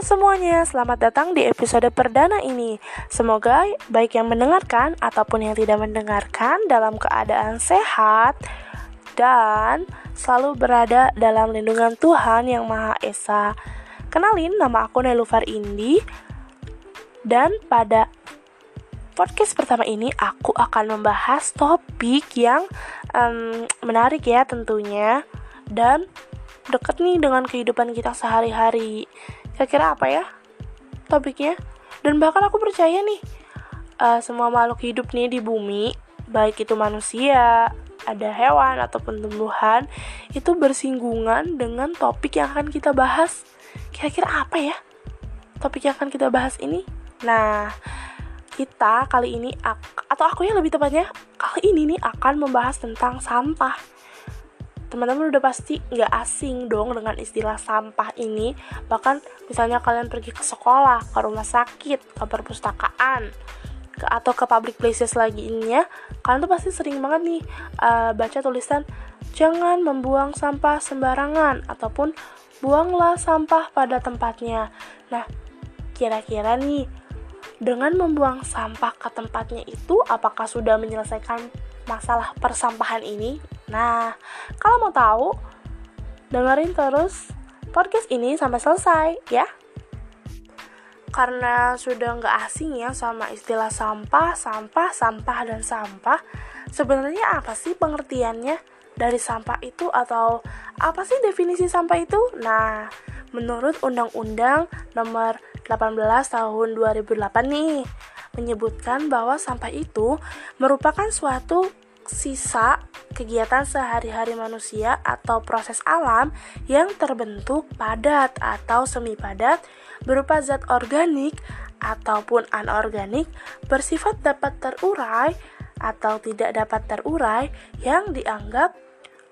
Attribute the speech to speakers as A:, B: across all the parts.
A: Halo semuanya, selamat datang di episode perdana ini. Semoga baik yang mendengarkan ataupun yang tidak mendengarkan dalam keadaan sehat dan selalu berada dalam lindungan Tuhan yang Maha Esa. Kenalin, nama aku Nelufar Indi dan pada podcast pertama ini aku akan membahas topik yang um, menarik ya tentunya dan deket nih dengan kehidupan kita sehari-hari kira-kira apa ya topiknya? Dan bahkan aku percaya nih uh, semua makhluk hidup nih di bumi baik itu manusia ada hewan ataupun tumbuhan itu bersinggungan dengan topik yang akan kita bahas. Kira-kira apa ya topik yang akan kita bahas ini? Nah kita kali ini atau aku yang lebih tepatnya kali ini nih akan membahas tentang sampah teman-teman udah pasti nggak asing dong dengan istilah sampah ini. Bahkan misalnya kalian pergi ke sekolah ke rumah sakit ke perpustakaan ke, atau ke public places lagi ininya kalian tuh pasti sering banget nih uh, baca tulisan jangan membuang sampah sembarangan ataupun buanglah sampah pada tempatnya. Nah kira-kira nih dengan membuang sampah ke tempatnya itu apakah sudah menyelesaikan masalah persampahan ini Nah, kalau mau tahu, dengerin terus podcast ini sampai selesai ya. Karena sudah nggak asing ya sama istilah sampah, sampah, sampah, dan sampah, sebenarnya apa sih pengertiannya dari sampah itu atau apa sih definisi sampah itu? Nah, menurut Undang-Undang nomor 18 tahun 2008 nih, menyebutkan bahwa sampah itu merupakan suatu sisa kegiatan sehari-hari manusia atau proses alam yang terbentuk padat atau semi padat berupa zat organik ataupun anorganik bersifat dapat terurai atau tidak dapat terurai yang dianggap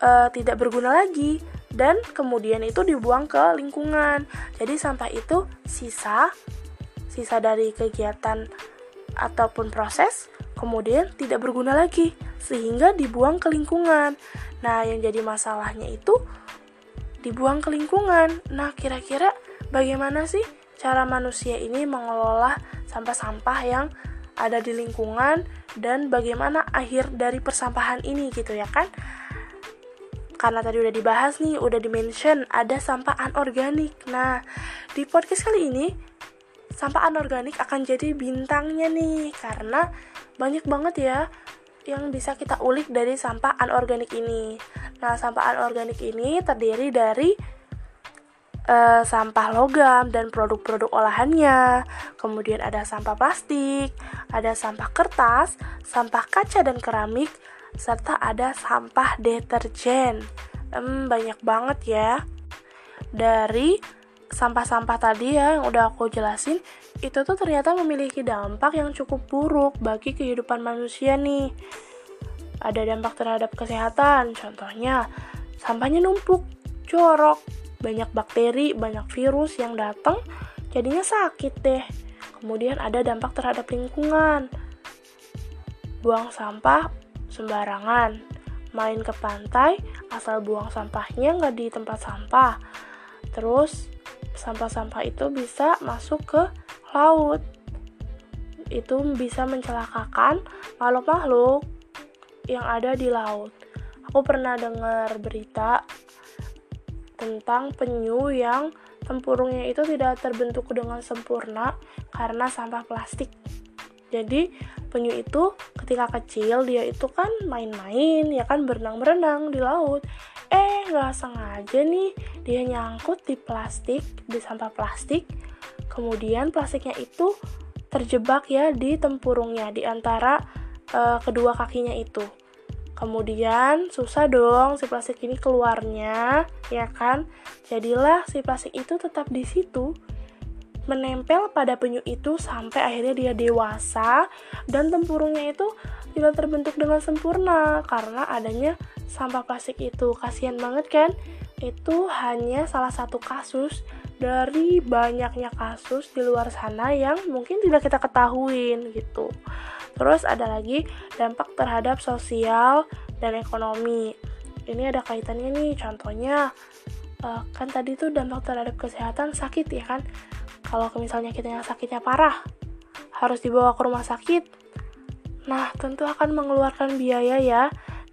A: uh, tidak berguna lagi dan kemudian itu dibuang ke lingkungan. Jadi sampah itu sisa sisa dari kegiatan ataupun proses kemudian tidak berguna lagi sehingga dibuang ke lingkungan. Nah, yang jadi masalahnya itu dibuang ke lingkungan. Nah, kira-kira bagaimana sih cara manusia ini mengelola sampah-sampah yang ada di lingkungan dan bagaimana akhir dari persampahan ini gitu ya kan? Karena tadi udah dibahas nih, udah dimention ada sampah anorganik. Nah, di podcast kali ini sampah anorganik akan jadi bintangnya nih karena banyak banget ya yang bisa kita ulik dari sampah anorganik ini. Nah, sampah anorganik ini terdiri dari uh, sampah logam dan produk-produk olahannya. Kemudian ada sampah plastik, ada sampah kertas, sampah kaca dan keramik, serta ada sampah deterjen. Hmm, banyak banget ya. Dari sampah-sampah tadi ya yang udah aku jelasin itu tuh ternyata memiliki dampak yang cukup buruk bagi kehidupan manusia nih. Ada dampak terhadap kesehatan, contohnya sampahnya numpuk, jorok, banyak bakteri, banyak virus yang datang, jadinya sakit deh. Kemudian ada dampak terhadap lingkungan, buang sampah sembarangan, main ke pantai, asal buang sampahnya nggak di tempat sampah. Terus sampah-sampah itu bisa masuk ke laut itu bisa mencelakakan makhluk-makhluk yang ada di laut. Aku pernah dengar berita tentang penyu yang tempurungnya itu tidak terbentuk dengan sempurna karena sampah plastik. Jadi penyu itu ketika kecil dia itu kan main-main ya kan berenang-berenang di laut. Eh nggak sengaja nih. Dia nyangkut di plastik di sampah plastik. Kemudian plastiknya itu terjebak ya di tempurungnya di antara uh, kedua kakinya itu. Kemudian susah dong si plastik ini keluarnya ya kan? Jadilah si plastik itu tetap di situ menempel pada penyu itu sampai akhirnya dia dewasa dan tempurungnya itu tidak terbentuk dengan sempurna karena adanya sampah plastik itu kasihan banget kan itu hanya salah satu kasus dari banyaknya kasus di luar sana yang mungkin tidak kita ketahuin gitu. Terus ada lagi dampak terhadap sosial dan ekonomi. Ini ada kaitannya nih, contohnya uh, kan tadi tuh dampak terhadap kesehatan sakit ya kan. kalau misalnya kita yang sakitnya parah harus dibawa ke rumah sakit nah tentu akan mengeluarkan biaya ya.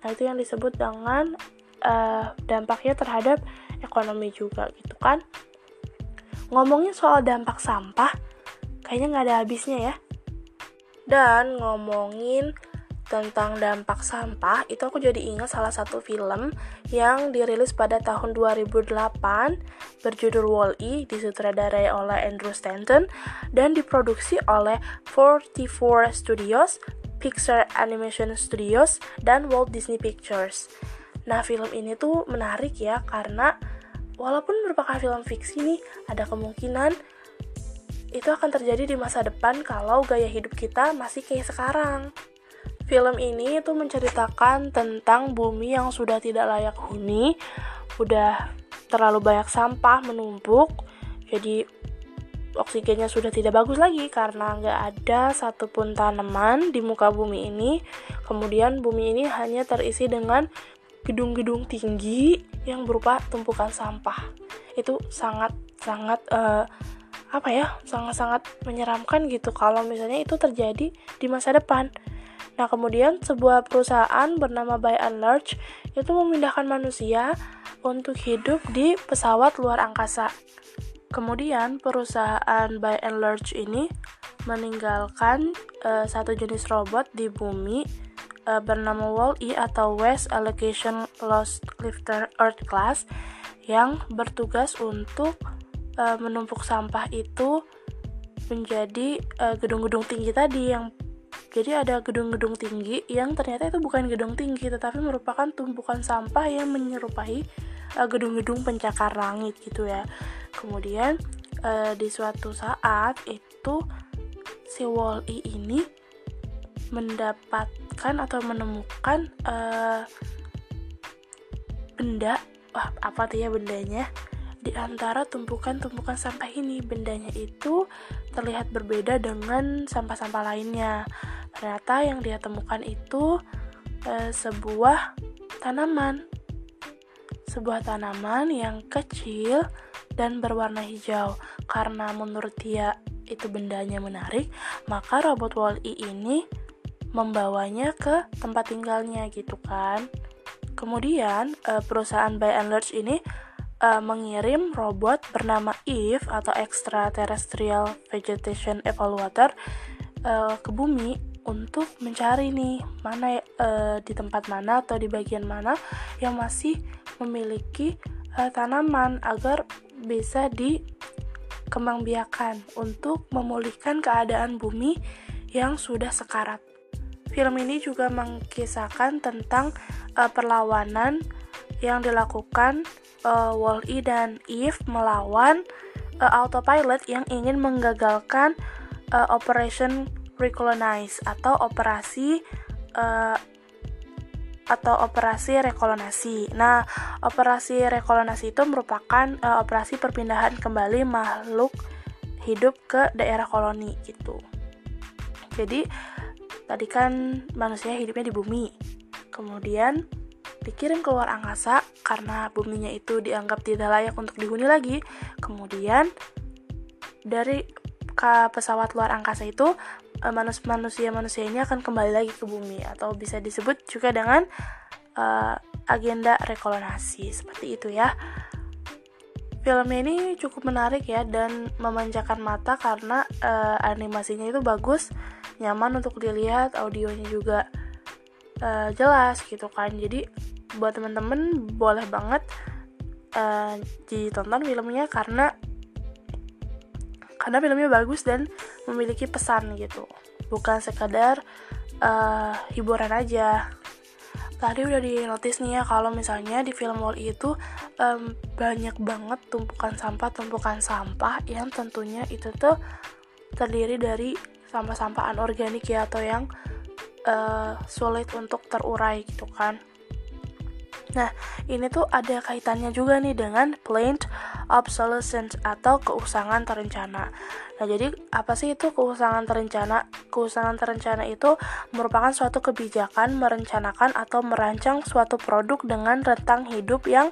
A: Nah itu yang disebut dengan uh, dampaknya terhadap ekonomi juga gitu kan? Ngomongin soal dampak sampah kayaknya nggak ada habisnya ya. Dan ngomongin tentang dampak sampah itu aku jadi ingat salah satu film yang dirilis pada tahun 2008 berjudul Wall-E disutradarai oleh Andrew Stanton dan diproduksi oleh 44 Studios, Pixar Animation Studios, dan Walt Disney Pictures. Nah, film ini tuh menarik ya karena walaupun merupakan film fiksi nih, ada kemungkinan itu akan terjadi di masa depan kalau gaya hidup kita masih kayak sekarang. Film ini itu menceritakan tentang bumi yang sudah tidak layak huni, udah terlalu banyak sampah menumpuk, jadi oksigennya sudah tidak bagus lagi karena nggak ada satupun tanaman di muka bumi ini. Kemudian bumi ini hanya terisi dengan gedung-gedung tinggi yang berupa tumpukan sampah. Itu sangat sangat uh, apa ya sangat-sangat menyeramkan gitu kalau misalnya itu terjadi di masa depan Nah, kemudian sebuah perusahaan bernama By and Large itu memindahkan manusia untuk hidup di pesawat luar angkasa. Kemudian perusahaan By and Large ini meninggalkan uh, satu jenis robot di bumi uh, bernama Wall-E atau West Allocation Lost Lifter Earth Class yang bertugas untuk uh, menumpuk sampah itu menjadi gedung-gedung uh, tinggi tadi yang jadi ada gedung-gedung tinggi yang ternyata itu bukan gedung tinggi tetapi merupakan tumpukan sampah yang menyerupai uh, gedung-gedung pencakar langit gitu ya. Kemudian uh, di suatu saat itu si Wall-E ini mendapatkan atau menemukan uh, benda wah apa tuh ya bendanya? Di antara tumpukan-tumpukan sampah ini bendanya itu terlihat berbeda dengan sampah-sampah lainnya. Ternyata yang dia temukan itu e, sebuah tanaman. Sebuah tanaman yang kecil dan berwarna hijau. Karena menurut dia itu bendanya menarik maka robot Wall-E ini membawanya ke tempat tinggalnya gitu kan. Kemudian e, perusahaan By and Large ini uh, mengirim robot bernama Eve atau Extraterrestrial Vegetation Evaluator uh, ke bumi untuk mencari nih mana uh, di tempat mana atau di bagian mana yang masih memiliki uh, tanaman agar bisa dikembangbiakan untuk memulihkan keadaan bumi yang sudah sekarat. Film ini juga mengkisahkan tentang uh, perlawanan yang dilakukan uh, Wall-E dan Eve melawan uh, autopilot yang ingin menggagalkan uh, Operation Recolonize atau operasi uh, atau operasi rekolonasi. Nah, operasi rekolonasi itu merupakan uh, operasi perpindahan kembali makhluk hidup ke daerah koloni gitu. Jadi, tadi kan manusia hidupnya di bumi. Kemudian dikirim keluar angkasa karena buminya itu dianggap tidak layak untuk dihuni lagi. Kemudian dari ke pesawat luar angkasa itu eh, manusia-manusia ini akan kembali lagi ke bumi atau bisa disebut juga dengan uh, agenda rekolonasi seperti itu ya. Film ini cukup menarik ya dan memanjakan mata karena uh, animasinya itu bagus, nyaman untuk dilihat, audionya juga uh, jelas gitu kan. Jadi buat temen-temen boleh banget uh, ditonton filmnya karena karena filmnya bagus dan memiliki pesan gitu. Bukan sekadar uh, hiburan aja. Tadi udah di notice nih ya kalau misalnya di film Wall itu um, banyak banget tumpukan sampah tumpukan sampah yang tentunya itu tuh terdiri dari sampah-sampah anorganik ya atau yang uh, sulit untuk terurai gitu kan Nah, ini tuh ada kaitannya juga nih dengan planned obsolescence atau keusangan terencana. Nah, jadi apa sih itu keusangan terencana? Keusangan terencana itu merupakan suatu kebijakan merencanakan atau merancang suatu produk dengan rentang hidup yang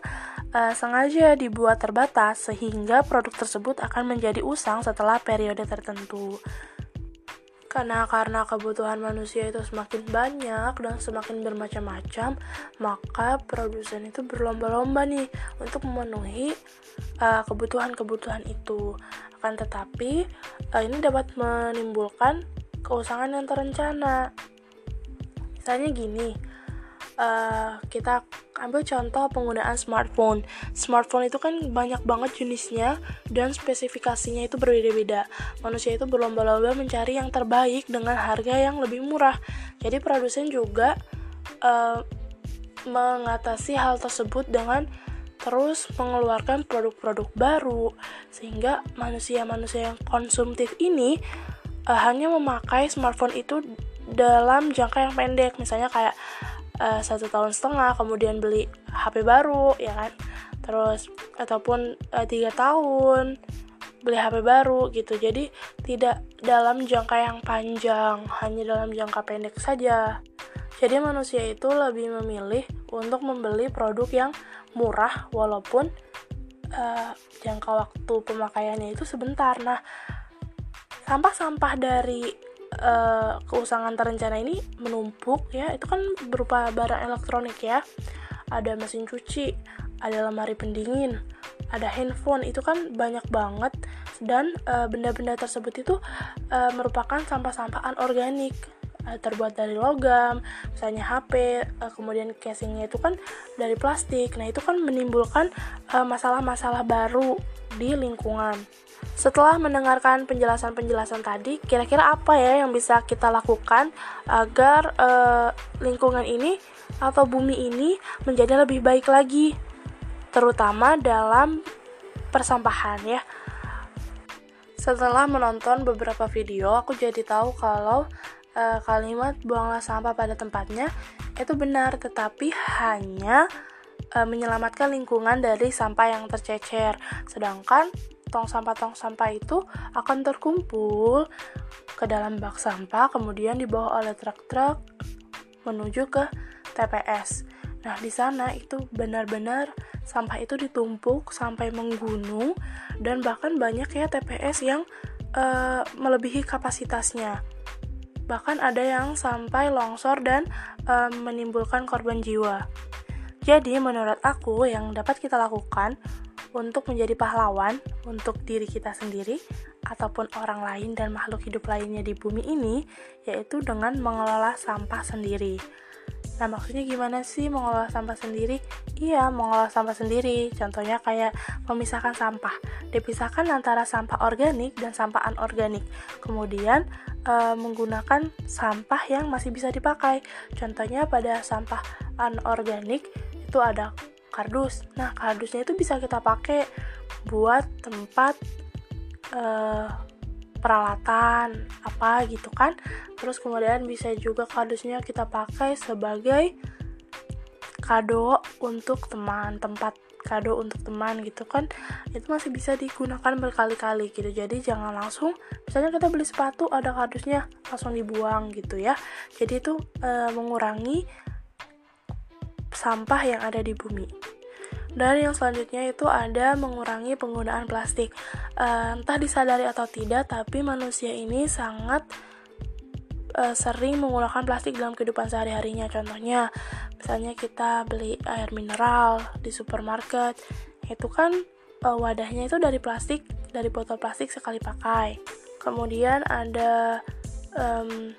A: uh, sengaja dibuat terbatas sehingga produk tersebut akan menjadi usang setelah periode tertentu karena karena kebutuhan manusia itu semakin banyak dan semakin bermacam-macam maka produsen itu berlomba-lomba nih untuk memenuhi uh, kebutuhan-kebutuhan itu. Akan tetapi uh, ini dapat menimbulkan keusangan yang terencana. Misalnya gini uh, kita ambil contoh penggunaan smartphone. Smartphone itu kan banyak banget jenisnya dan spesifikasinya itu berbeda-beda. Manusia itu berlomba-lomba mencari yang terbaik dengan harga yang lebih murah. Jadi produsen juga uh, mengatasi hal tersebut dengan terus mengeluarkan produk-produk baru sehingga manusia-manusia yang konsumtif ini uh, hanya memakai smartphone itu dalam jangka yang pendek misalnya kayak uh, satu tahun setengah kemudian beli HP baru ya kan? Terus ataupun uh, tiga tahun beli HP baru gitu. Jadi tidak dalam jangka yang panjang hanya dalam jangka pendek saja. Jadi manusia itu lebih memilih untuk membeli produk yang murah walaupun uh, jangka waktu pemakaiannya itu sebentar. Nah sampah-sampah dari uh, keusangan terencana ini menumpuk ya. Itu kan berupa barang elektronik ya. Ada mesin cuci ada lemari pendingin ada handphone. Itu kan banyak banget. Dan benda benda-benda tersebut itu uh, merupakan sampah-sampah anorganik uh, terbuat dari logam misalnya HP uh, kemudian casingnya itu kan dari plastik. Nah itu kan menimbulkan masalah-masalah uh, baru di lingkungan setelah mendengarkan penjelasan-penjelasan tadi, kira-kira apa ya yang bisa kita lakukan agar uh, lingkungan ini atau bumi ini menjadi lebih baik lagi, terutama dalam persampahan ya. Setelah menonton beberapa video, aku jadi tahu kalau uh, kalimat buanglah sampah pada tempatnya itu benar, tetapi hanya uh, menyelamatkan lingkungan dari sampah yang tercecer. Sedangkan tong sampah-tong sampah itu akan terkumpul ke dalam bak sampah kemudian dibawa oleh truk-truk menuju ke TPS. Nah, di sana itu benar-benar sampah itu ditumpuk sampai menggunung dan bahkan banyak ya TPS yang uh, melebihi kapasitasnya. Bahkan ada yang sampai longsor dan uh, menimbulkan korban jiwa. Jadi, menurut aku yang dapat kita lakukan untuk menjadi pahlawan untuk diri kita sendiri ataupun orang lain dan makhluk hidup lainnya di bumi ini yaitu dengan mengelola sampah sendiri. Nah, maksudnya gimana sih mengelola sampah sendiri? Iya, mengelola sampah sendiri. Contohnya kayak memisahkan sampah. Dipisahkan antara sampah organik dan sampah anorganik. Kemudian e, menggunakan sampah yang masih bisa dipakai. Contohnya pada sampah anorganik itu ada kardus. Nah, kardusnya itu bisa kita pakai buat tempat uh, peralatan apa gitu kan. Terus kemudian bisa juga kardusnya kita pakai sebagai kado untuk teman, tempat kado untuk teman gitu kan itu masih bisa digunakan berkali-kali gitu jadi jangan langsung misalnya kita beli sepatu ada kardusnya langsung dibuang gitu ya jadi itu e, mengurangi sampah yang ada di bumi. Dan yang selanjutnya itu ada mengurangi penggunaan plastik. Uh, entah disadari atau tidak, tapi manusia ini sangat uh, sering menggunakan plastik dalam kehidupan sehari-harinya. Contohnya, misalnya kita beli air mineral di supermarket, itu kan uh, wadahnya itu dari plastik, dari botol plastik sekali pakai. Kemudian ada um,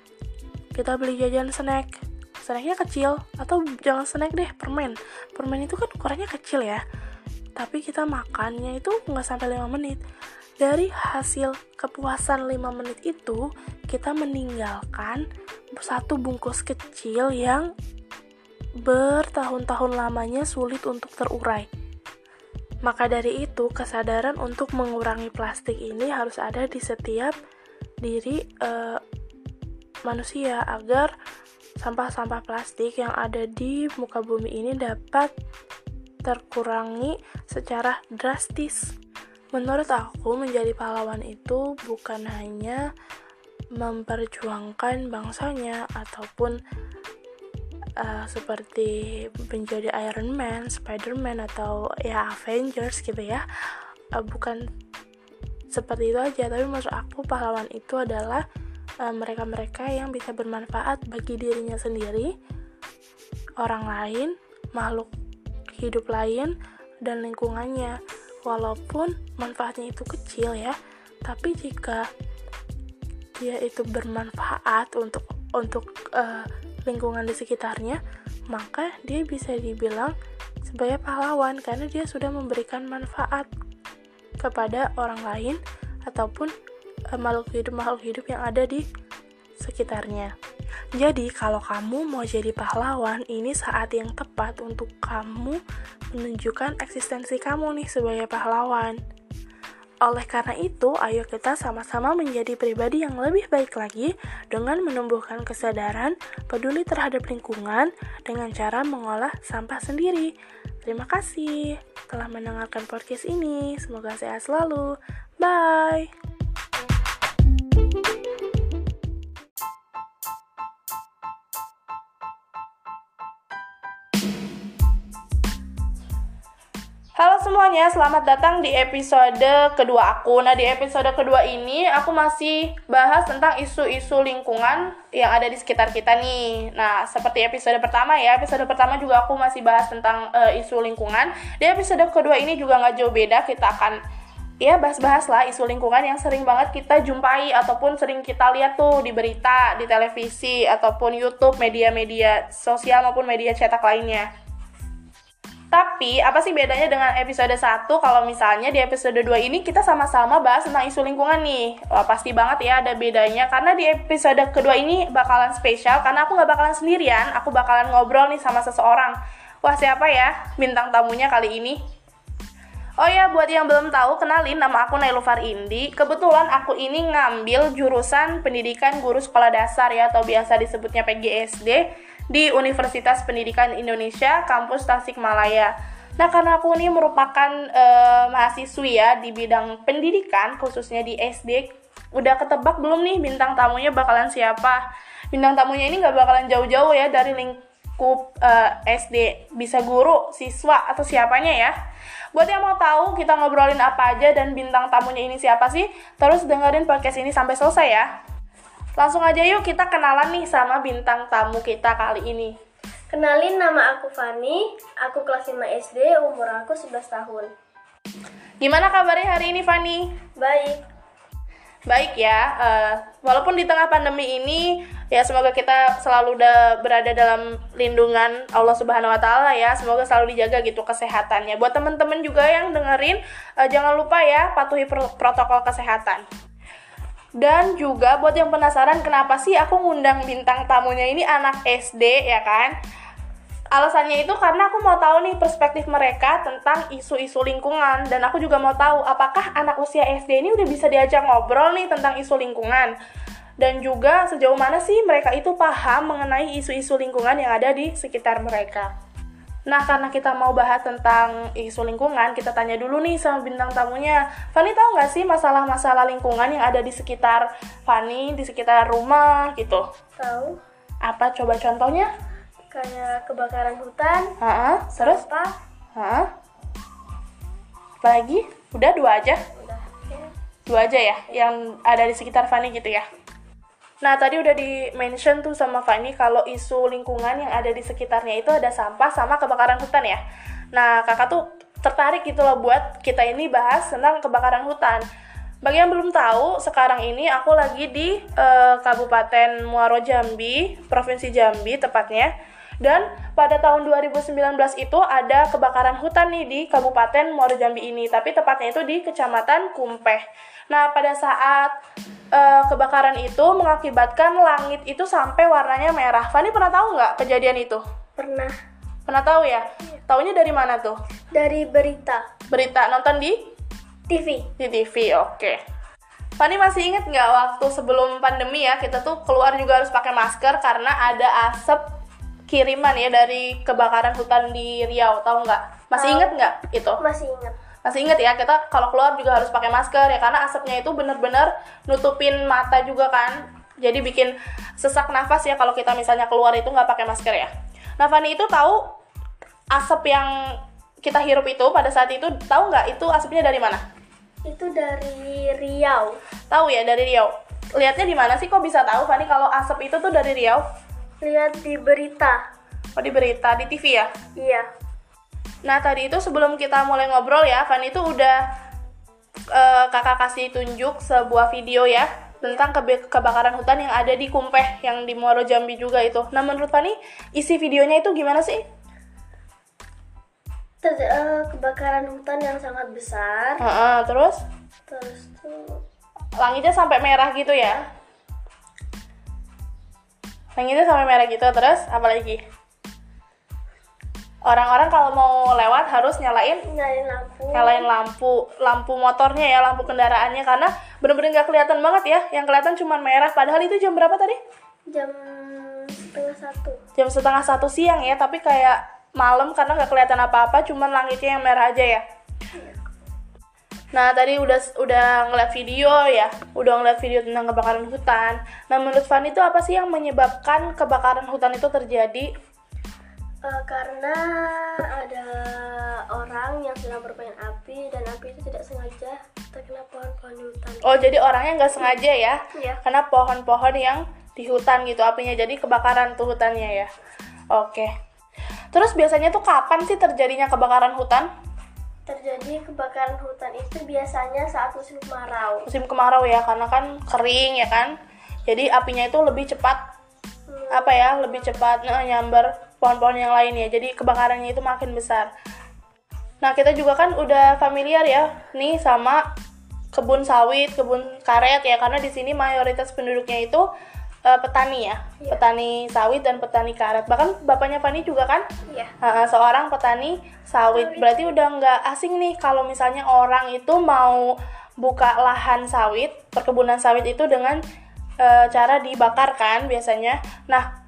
A: kita beli jajan snack snacknya kecil atau jangan snack deh permen. Permen itu kan ukurannya kecil ya. Tapi kita makannya itu nggak sampai 5 menit. Dari hasil kepuasan 5 menit itu kita meninggalkan satu bungkus kecil yang bertahun-tahun lamanya sulit untuk terurai. Maka dari itu kesadaran untuk mengurangi plastik ini harus ada di setiap diri uh, manusia agar
B: sampah-sampah plastik yang ada di muka bumi ini dapat terkurangi secara drastis. Menurut aku, menjadi pahlawan itu bukan hanya memperjuangkan bangsanya ataupun uh, seperti menjadi Iron Man, Spider-Man atau ya Avengers gitu ya. Uh, bukan seperti itu aja, tapi maksud aku pahlawan itu adalah mereka-mereka uh, yang bisa bermanfaat bagi dirinya sendiri, orang lain, makhluk hidup lain, dan lingkungannya. Walaupun manfaatnya itu kecil ya, tapi jika dia itu bermanfaat untuk untuk uh, lingkungan di sekitarnya, maka dia bisa dibilang sebagai pahlawan karena dia sudah memberikan manfaat kepada orang lain ataupun makhluk hidup makhluk hidup yang ada di sekitarnya. Jadi, kalau kamu mau jadi pahlawan, ini saat yang tepat untuk kamu menunjukkan eksistensi kamu nih sebagai pahlawan. Oleh karena itu, ayo kita sama-sama menjadi pribadi yang lebih baik lagi dengan menumbuhkan kesadaran peduli terhadap lingkungan dengan cara mengolah sampah sendiri. Terima kasih telah mendengarkan podcast ini. Semoga sehat selalu. Bye. Semuanya, selamat datang di episode kedua aku. Nah, di episode kedua ini aku masih bahas tentang isu-isu lingkungan yang ada di sekitar kita nih. Nah, seperti episode pertama ya, episode pertama juga aku masih bahas tentang uh, isu lingkungan. Di episode kedua ini juga nggak jauh beda, kita akan ya bahas-bahas lah isu lingkungan yang sering banget kita jumpai ataupun sering kita lihat tuh di berita, di televisi, ataupun YouTube, media-media sosial maupun media cetak lainnya. Tapi apa sih bedanya dengan episode 1 kalau misalnya di episode 2 ini kita sama-sama bahas tentang isu lingkungan nih. Wah, pasti banget ya ada bedanya karena di episode kedua ini bakalan spesial karena aku nggak bakalan sendirian, aku bakalan ngobrol nih sama seseorang. Wah, siapa ya bintang tamunya kali ini? Oh ya, buat yang belum tahu, kenalin nama aku Nailufar Indi. Kebetulan aku ini ngambil jurusan pendidikan guru sekolah dasar ya, atau biasa disebutnya PGSD di Universitas Pendidikan Indonesia kampus Tasikmalaya. Nah, karena aku ini merupakan uh, mahasiswi ya di bidang pendidikan khususnya di SD, udah ketebak belum nih bintang tamunya bakalan siapa? Bintang tamunya ini nggak bakalan jauh-jauh ya dari lingkup uh, eh, SD, bisa guru, siswa atau siapanya ya. Buat yang mau tahu kita ngobrolin apa aja dan bintang tamunya ini siapa sih, terus dengerin podcast ini sampai selesai ya. Langsung aja yuk kita kenalan nih sama bintang tamu kita kali ini.
C: Kenalin nama aku Fani, aku kelas 5 SD, umur aku 11 tahun.
B: Gimana kabarnya hari ini Fani?
C: Baik.
B: Baik ya, uh, walaupun di tengah pandemi ini ya semoga kita selalu udah berada dalam lindungan Allah Subhanahu wa taala ya. Semoga selalu dijaga gitu kesehatannya. Buat temen-temen juga yang dengerin uh, jangan lupa ya patuhi protokol kesehatan. Dan juga buat yang penasaran kenapa sih aku ngundang bintang tamunya ini anak SD ya kan? Alasannya itu karena aku mau tahu nih perspektif mereka tentang isu-isu lingkungan dan aku juga mau tahu apakah anak usia SD ini udah bisa diajak ngobrol nih tentang isu lingkungan dan juga sejauh mana sih mereka itu paham mengenai isu-isu lingkungan yang ada di sekitar mereka. Nah, karena kita mau bahas tentang isu lingkungan, kita tanya dulu nih sama bintang tamunya. Fani tahu nggak sih masalah-masalah lingkungan yang ada di sekitar Fani, di sekitar rumah gitu?
C: Tahu.
B: Apa coba contohnya?
C: Kayak kebakaran hutan.
B: Heeh, terus?
C: Apa?
B: Heeh. Apalagi? Udah dua aja?
C: Udah.
B: Dua aja ya, yang ada di sekitar Fani gitu ya? Nah, tadi udah di-mention tuh sama Fani kalau isu lingkungan yang ada di sekitarnya itu ada sampah sama kebakaran hutan ya. Nah, kakak tuh tertarik gitu loh buat kita ini bahas tentang kebakaran hutan. Bagi yang belum tahu, sekarang ini aku lagi di uh, Kabupaten Muaro Jambi, Provinsi Jambi tepatnya. Dan pada tahun 2019 itu ada kebakaran hutan nih di Kabupaten Muaro Jambi ini, tapi tepatnya itu di Kecamatan Kumpeh. Nah, pada saat uh, kebakaran itu mengakibatkan langit itu sampai warnanya merah. Fani pernah tahu nggak kejadian itu?
C: Pernah.
B: Pernah tahu ya?
C: Iya.
B: Taunya dari mana tuh?
C: Dari berita.
B: Berita nonton di
C: TV.
B: di TV, oke. Fani masih inget nggak waktu sebelum pandemi ya kita tuh keluar juga harus pakai masker karena ada asap kiriman ya dari kebakaran hutan di Riau tahu nggak? Masih inget nggak itu?
C: Masih ingat.
B: masih inget ya kita kalau keluar juga harus pakai masker ya karena asapnya itu bener-bener nutupin mata juga kan. Jadi bikin sesak nafas ya kalau kita misalnya keluar itu nggak pakai masker ya. Nah Fani itu tahu asap yang kita hirup itu pada saat itu tahu nggak itu asapnya dari mana?
C: Itu dari Riau.
B: tahu ya dari Riau. Lihatnya di mana sih? Kok bisa tahu Fani kalau asap itu tuh dari Riau
C: Lihat di berita.
B: oh di berita di TV ya
C: Iya.
B: Nah tadi itu sebelum kita mulai ngobrol ya, Fanny itu udah eh, kakak kasih tunjuk sebuah video ya tentang kebe- kebakaran hutan yang ada di Kumpeh yang di Muaro Jambi juga itu. Nah menurut Fanny isi videonya itu gimana sih?
C: Ter- eh, kebakaran hutan yang sangat besar.
B: Heeh, terus
C: Terus tuh
B: langitnya sampai merah gitu ya? Langitnya sampai merah gitu terus apa lagi? Orang-orang kalau mau lewat harus nyalain
C: nyalain lampu.
B: nyalain lampu lampu motornya ya lampu kendaraannya karena bener-bener nggak kelihatan banget ya yang kelihatan cuma merah padahal itu jam berapa tadi
C: Jam setengah satu.
B: jam setengah satu siang ya tapi kayak malam karena nggak kelihatan apa-apa cuman langitnya yang merah aja ya nah tadi udah udah ngeliat video ya udah ngeliat video tentang kebakaran hutan. Nah menurut Fanny itu apa sih yang menyebabkan kebakaran hutan itu terjadi?
C: Eh, karena ada orang yang sedang bermain api dan api itu tidak sengaja terkena pohon-pohon hutan.
B: oh jadi orangnya nggak sengaja ya?
C: Iya.
B: karena pohon-pohon yang di hutan gitu apinya. Jadi kebakaran tuh hutannya ya? Oke. Terus biasanya tuh kapan sih terjadinya kebakaran hutan
C: Terjadi kebakaran hutan itu biasanya saat musim kemarau.
B: musim kemarau ya karena kan kering ya kan. Jadi apinya itu lebih cepat
C: Hmm,
B: apa ya lebih cepat eh, nyambar pohon-pohon yang lain ya. Jadi kebakarannya itu makin besar. Nah kita juga kan udah familiar ya nih sama kebun sawit kebun karet ya. Karena di sini mayoritas penduduknya itu eh, petani ya
C: Iya.
B: petani sawit dan petani karet bahkan bapaknya Fani juga kan
C: Iya.
B: Uh, seorang petani sawit. Berarti udah nggak asing nih kalau misalnya orang itu mau buka lahan sawit, perkebunan sawit itu dengan uh, cara dibakar kan biasanya. Nah,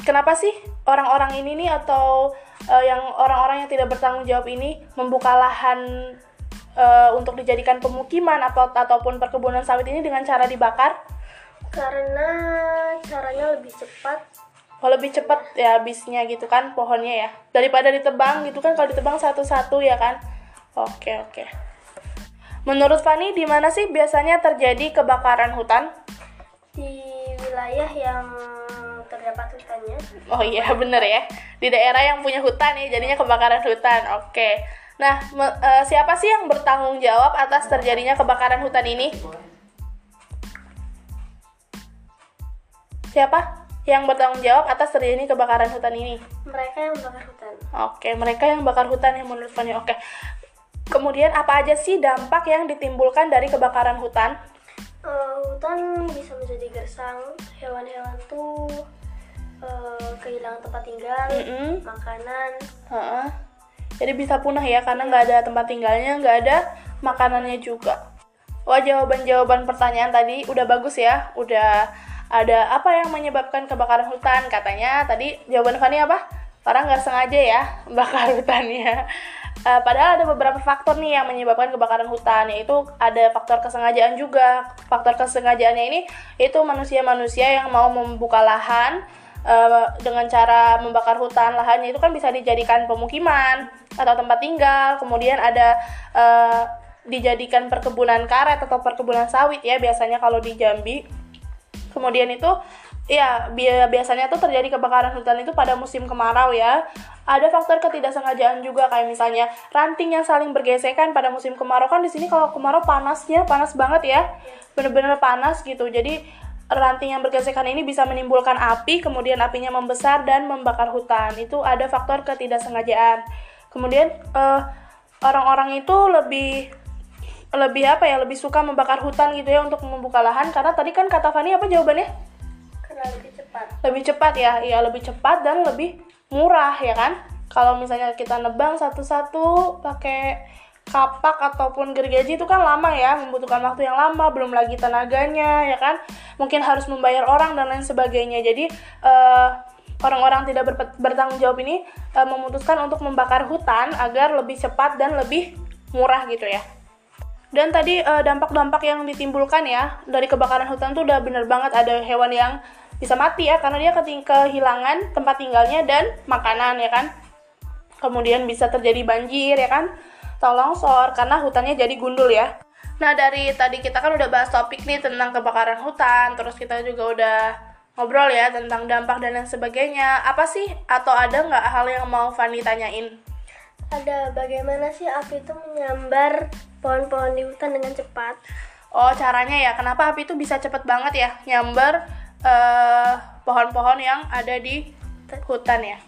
B: kenapa sih orang-orang ini nih atau uh, yang orang-orang yang tidak bertanggung jawab ini membuka lahan uh, untuk dijadikan pemukiman atau ataupun perkebunan sawit ini dengan cara dibakar?
C: Karena caranya lebih cepat.
B: Oh, lebih cepat ya habisnya gitu kan pohonnya ya. Daripada ditebang gitu kan kalau ditebang satu-satu ya kan. Oke oke. Menurut Fani di mana sih biasanya terjadi kebakaran hutan?
C: Di wilayah yang terdapat hutannya.
B: Oh iya bener ya. Di daerah yang punya hutan ya jadinya kebakaran hutan. Oke. Nah me- eh, siapa sih yang bertanggung jawab atas terjadinya kebakaran hutan ini siapa yang bertanggung jawab atas terjadinya kebakaran hutan ini
C: mereka yang membakar hutan
B: Oke, mereka yang bakar hutan yang menurut Fanny. Oke. Kemudian apa aja sih dampak yang ditimbulkan dari kebakaran hutan?
C: Eh, hutan bisa menjadi gersang hewan-hewan tuh eh, kehilangan tempat tinggal
B: Mm-mm.
C: makanan
B: Heeh. Jadi bisa punah ya karena nggak ada tempat tinggalnya, nggak ada makanannya juga. Wah jawaban-jawaban pertanyaan tadi udah bagus ya, udah ada apa yang menyebabkan kebakaran hutan katanya tadi jawaban Fanny apa? Orang nggak sengaja ya bakar hutannya. Eh, padahal ada beberapa faktor nih yang menyebabkan kebakaran hutan yaitu ada faktor kesengajaan juga. Faktor kesengajaannya ini itu manusia-manusia yang mau membuka lahan eh, dengan cara membakar hutan lahannya itu kan bisa dijadikan pemukiman atau tempat tinggal kemudian ada eh, dijadikan perkebunan karet atau perkebunan sawit ya biasanya kalau di Jambi kemudian itu ya bi- biasanya tuh terjadi kebakaran hutan itu pada musim kemarau ya. Ada faktor ketidaksengajaan juga kayak misalnya ranting yang saling bergesekan pada musim kemarau. Kan di sini kalau kemarau panasnya panas banget ya. Bener-bener panas gitu. Jadi ranting yang bergesekan ini bisa menimbulkan api kemudian apinya membesar dan membakar hutan. Itu ada faktor ketidaksengajaan. Kemudian eh, orang-orang itu lebih lebih apa ya lebih suka membakar hutan gitu ya untuk membuka lahan karena tadi kan kata Fani apa jawabannya
C: karena lebih cepat
B: lebih cepat ya iya lebih cepat dan lebih murah ya kan kalau misalnya kita nebang satu-satu pakai kapak ataupun gergaji itu kan lama ya, membutuhkan waktu yang lama, belum lagi tenaganya ya kan, mungkin harus membayar orang dan lain sebagainya. Jadi uh, orang-orang tidak ber bertanggung jawab ini uh, memutuskan untuk membakar hutan agar lebih cepat dan lebih murah gitu ya. Dan tadi dampak-dampak uh, yang ditimbulkan ya dari kebakaran hutan tuh udah bener banget ada hewan yang bisa mati ya karena dia kehilangan tempat tinggalnya dan makanan ya kan. Kemudian bisa terjadi banjir ya kan atau longsor karena hutannya jadi gundul ya. Nah dari tadi kita kan udah bahas topik nih tentang kebakaran hutan, terus kita juga udah ngobrol ya tentang dampak dan lain sebagainya. Apa sih atau ada nggak hal yang mau Fanny tanyain?
C: Ada bagaimana sih api itu menyambar pohon-pohon di hutan dengan cepat?
B: Oh caranya ya, kenapa api itu bisa cepet banget ya nyambar pohon pohon-pohon yang ada di hutan ya?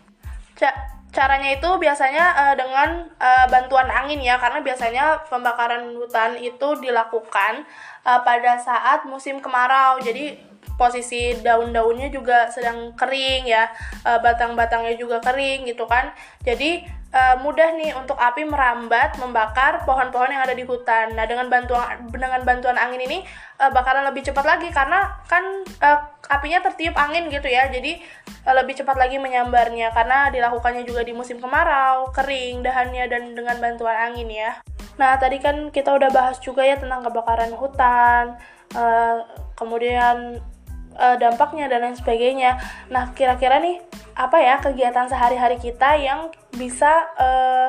B: Ca caranya itu biasanya uh, dengan uh, bantuan angin ya, karena biasanya pembakaran hutan itu dilakukan uh, pada saat musim kemarau. Jadi posisi daun-daunnya juga sedang kering ya, batang-batangnya juga kering gitu kan. Jadi uh, mudah nih untuk api merambat membakar pohon-pohon yang ada di hutan. Nah, dengan bantuan dengan bantuan angin ini uh, bakalan lebih cepat lagi karena kan uh, apinya tertiup angin gitu ya. Jadi uh, lebih cepat lagi menyambarnya karena dilakukannya juga di musim kemarau, kering dahannya dan dengan bantuan angin ya. Nah, tadi kan kita udah bahas juga ya tentang kebakaran hutan, uh, kemudian dampaknya dan lain sebagainya. Nah, kira-kira nih apa ya kegiatan sehari-hari kita yang bisa uh,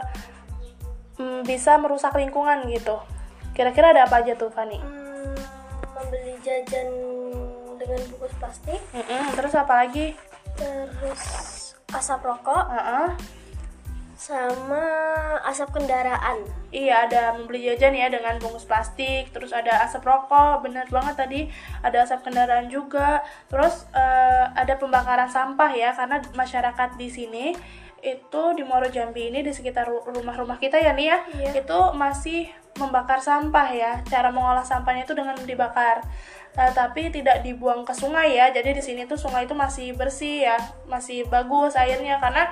B: bisa merusak lingkungan gitu. Kira-kira ada apa aja tuh, Fani? Hmm,
C: membeli jajan dengan bungkus plastik.
B: Mm -mm, terus apa lagi?
C: Terus asap rokok. Uh -uh sama asap kendaraan.
B: Iya, ada membeli jajan ya dengan bungkus plastik, terus ada asap rokok, benar banget tadi, ada asap kendaraan juga. Terus uh, ada pembakaran sampah ya, karena masyarakat di sini itu di Muaro Jambi ini di sekitar rumah-rumah kita ya nih ya, iya. itu masih membakar sampah ya. Cara mengolah sampahnya itu dengan dibakar. Uh, tapi tidak dibuang ke sungai ya. Jadi di sini tuh sungai itu masih bersih ya, masih bagus airnya karena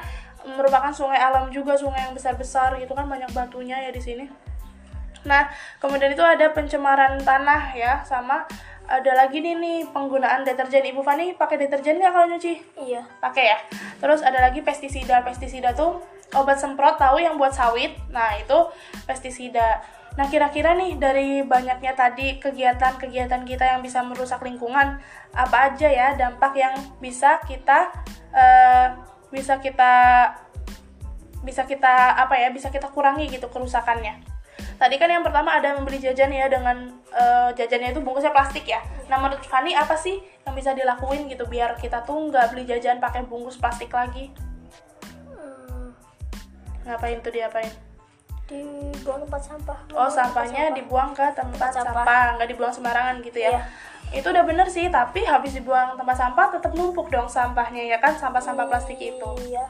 B: merupakan sungai alam juga sungai yang besar-besar gitu kan banyak batunya ya di sini. Nah kemudian itu ada pencemaran tanah ya sama ada lagi nih nih penggunaan deterjen. Ibu Fani pakai deterjen nggak kalau nyuci?
C: Iya.
B: Pakai ya. Terus ada lagi pestisida. Pestisida tuh obat semprot tahu yang buat sawit. Nah itu pestisida. Nah, kira-kira nih dari banyaknya tadi kegiatan-kegiatan kita yang bisa merusak lingkungan, apa aja ya dampak yang bisa kita uh, bisa kita bisa kita apa ya bisa kita kurangi gitu kerusakannya. Tadi kan yang pertama ada membeli jajan ya dengan uh, jajannya itu bungkusnya plastik ya. Nah menurut Fani apa sih yang bisa dilakuin gitu biar kita tuh nggak beli jajan pakai bungkus plastik lagi? Hmm. ngapain tuh diapain
C: dibuang tempat sampah.
B: Oh sampahnya sampah. dibuang ke tempat, tempat sampah. nggak dibuang sembarangan gitu ya? Iya. Itu udah bener sih tapi habis dibuang tempat sampah tetap numpuk dong sampahnya ya kan? Sampah-sampah plastik itu.
C: Iya.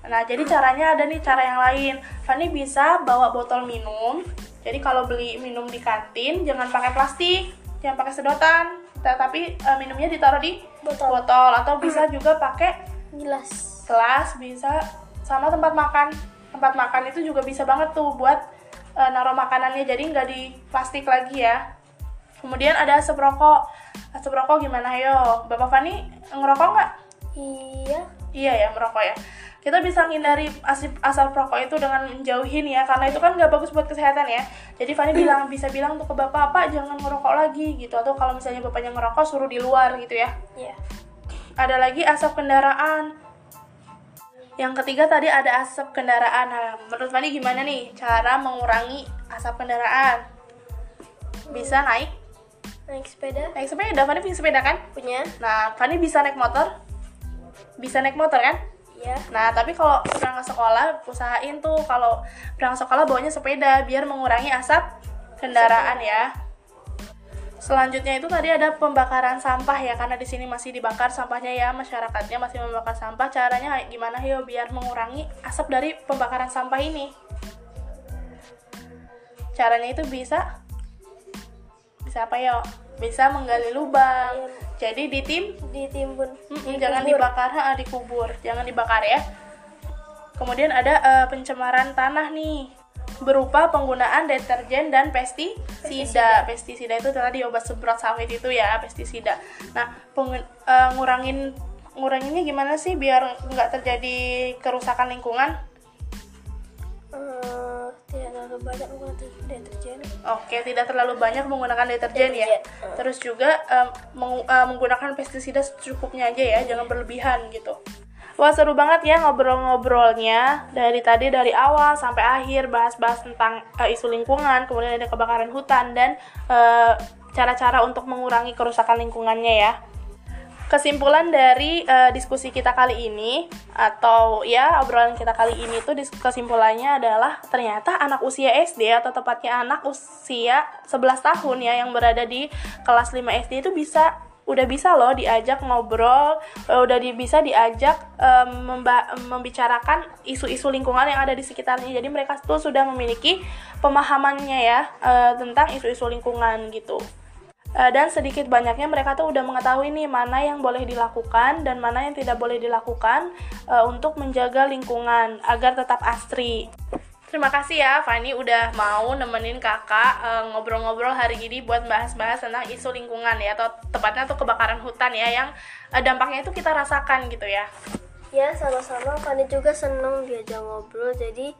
B: nah jadi caranya ada nih cara yang lain. Fanny bisa bawa botol minum. Jadi kalau beli minum di kantin jangan pakai plastik jangan pakai sedotan. Tapi uh, minumnya ditaruh di botol, botol. Atau bisa juga pakai
C: gelas.
B: gelas bisa sama tempat makan tempat makan itu juga bisa banget tuh buat uh, naruh makanannya. Jadi nggak di plastik lagi ya. Kemudian ada asap rokok. Asap rokok gimana? Yo bapak Fani ngerokok nggak?
C: Iya.
B: Iya ya merokok ya. Kita bisa menghindari asap asap rokok itu dengan menjauhin ya karena itu kan nggak bagus buat kesehatan ya. Jadi Fani bilang bisa bilang untuk ke bapak apa jangan ngerokok lagi gitu. Atau kalau misalnya bapaknya ngerokok suruh di luar gitu ya.
C: Iya.
B: Ada lagi asap kendaraan yang ketiga tadi ada asap kendaraan. Nah, menurut Fani gimana nih cara mengurangi asap kendaraan? Bisa naik?
C: Naik sepeda.
B: Naik sepeda Fani punya sepeda kan?
C: Punya.
B: Nah Fani bisa naik motor? Bisa naik motor kan?
C: Iya.
B: Nah, tapi kalau berangkat sekolah, usahain tuh kalau berangkat sekolah bawanya sepeda biar mengurangi asap kendaraan ya. Selanjutnya itu tadi ada pembakaran sampah ya, karena di sini masih dibakar sampahnya ya, masyarakatnya masih membakar sampah. Caranya gimana ya biar mengurangi asap dari pembakaran sampah ini? Caranya itu bisa bisa apa ya bisa menggali lubang. Ayam. jadi ditim
C: ditimbun.
B: Mm jangan dibakar ha, dikubur. Jangan dibakar ya. Kemudian ada uh, pencemaran tanah nih berupa penggunaan deterjen dan pestisida. Pestisida itu tadi obat semprot sawit itu ya, pestisida. Nah, pengun- eh, ngurangin nguranginnya gimana sih biar nggak terjadi kerusakan lingkungan?
C: Eh, tidak terlalu banyak menggunakan deterjen
B: Oke, tidak terlalu banyak menggunakan deterjen ya.
C: Deterjen.
B: Terus juga em, meng- eh, menggunakan pestisida secukupnya aja ya, jangan berlebihan gitu. Wah seru banget ya ngobrol-ngobrolnya dari tadi dari awal sampai akhir bahas-bahas tentang eh, isu lingkungan, kemudian ada kebakaran hutan dan eh, cara-cara untuk mengurangi kerusakan lingkungannya ya. Kesimpulan dari eh, diskusi kita kali ini atau ya obrolan kita kali ini dis- kesimpulannya adalah ternyata anak usia SD atau tepatnya anak usia 11 tahun ya yang berada di kelas 5 SD itu bisa udah bisa loh diajak ngobrol, eh, udah bisa diajak memba- membicarakan isu-isu lingkungan yang ada di sekitarnya. Jadi mereka tuh sudah memiliki pemahamannya ya eh, tentang isu-isu lingkungan gitu. Dan sedikit banyaknya mereka tuh udah mengetahui nih mana yang boleh dilakukan dan mana yang tidak boleh dilakukan eh, untuk menjaga lingkungan agar tetap asri. Terima kasih ya Fani udah mau nemenin kakak eh, ngobrol-ngobrol hari ini buat bahas-bahas tentang isu lingkungan ya atau tepatnya tuh kebakaran hutan ya yang eh, dampaknya itu kita rasakan gitu ya.
C: ya sama-sama Fani juga seneng diajak ngobrol jadi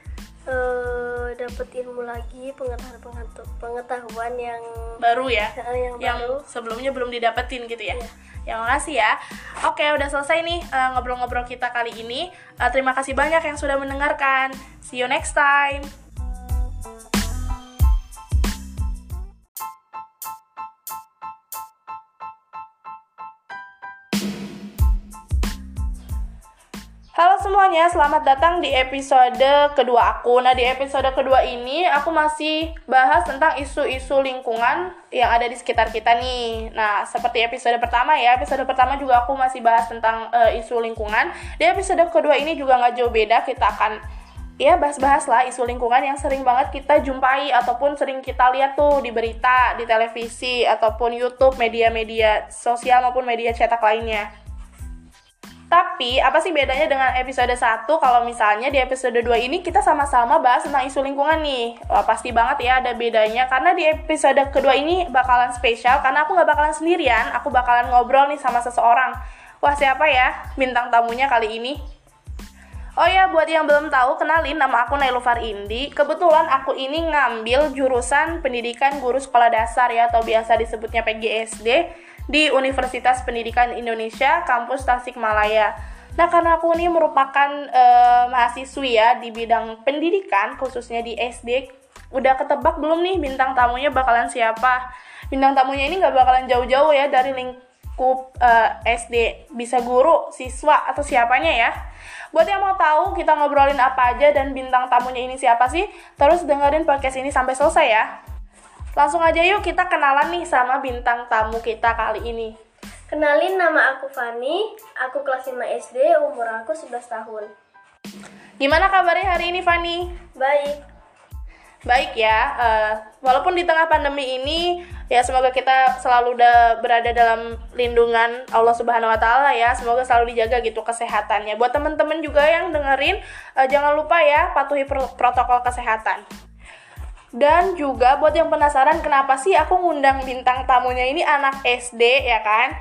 C: eh, dapat ilmu lagi pengetahuan pengetahuan yang
B: Baru ya.
C: yang,
B: yang
C: baru
B: sebelumnya belum didapetin gitu ya.
C: Iya.
B: Ya makasih ya. Oke, udah selesai nih eh, ngobrol-ngobrol kita kali ini. Eh, terima kasih banyak yang sudah mendengarkan. See you next time. Halo semuanya, selamat datang di episode kedua aku. Nah, di episode kedua ini aku masih bahas tentang isu-isu lingkungan yang ada di sekitar kita nih. Nah, seperti episode pertama ya, episode pertama juga aku masih bahas tentang eh, isu lingkungan. Di episode kedua ini juga nggak jauh beda, kita akan ya bahas-bahas lah isu lingkungan yang sering banget kita jumpai ataupun sering kita lihat tuh di berita, di televisi ataupun YouTube, media-media sosial maupun media cetak lainnya. Tapi, apa sih bedanya dengan episode 1 kalau misalnya di episode 2 ini kita sama-sama bahas tentang isu lingkungan nih? Wah, pasti banget ya ada bedanya, karena di episode kedua ini bakalan spesial, karena aku nggak bakalan sendirian, aku bakalan ngobrol nih sama seseorang. Wah, siapa ya bintang tamunya kali ini? Oh ya, buat yang belum tahu, kenalin nama aku Nailufar Indi. Kebetulan aku ini ngambil jurusan pendidikan guru sekolah dasar ya, atau biasa disebutnya PGSD di Universitas Pendidikan Indonesia, kampus Tasikmalaya. Nah, karena aku ini merupakan eh, mahasiswi ya di bidang pendidikan, khususnya di SD, udah ketebak belum nih bintang tamunya bakalan siapa? Bintang tamunya ini nggak bakalan jauh-jauh ya dari lingkup eh, SD, bisa guru, siswa, atau siapanya ya. Buat yang mau tahu kita ngobrolin apa aja dan bintang tamunya ini siapa sih, terus dengerin podcast ini sampai selesai ya. Langsung aja yuk kita kenalan nih sama bintang tamu kita kali ini.
C: kenalin nama aku Fani aku kelas 5 SD umur aku 11 tahun
B: Gimana kabarnya hari ini Fani?
C: baik
B: Baik ya, eh, walaupun di tengah pandemi ini ya semoga kita selalu da- berada dalam lindungan Allah Subhanahu wa taala ya. Semoga selalu dijaga gitu kesehatannya. Buat temen-temen juga yang dengerin eh, jangan lupa ya patuhi pro- protokol kesehatan. Dan juga buat yang penasaran kenapa sih aku ngundang bintang tamunya ini anak SD ya kan?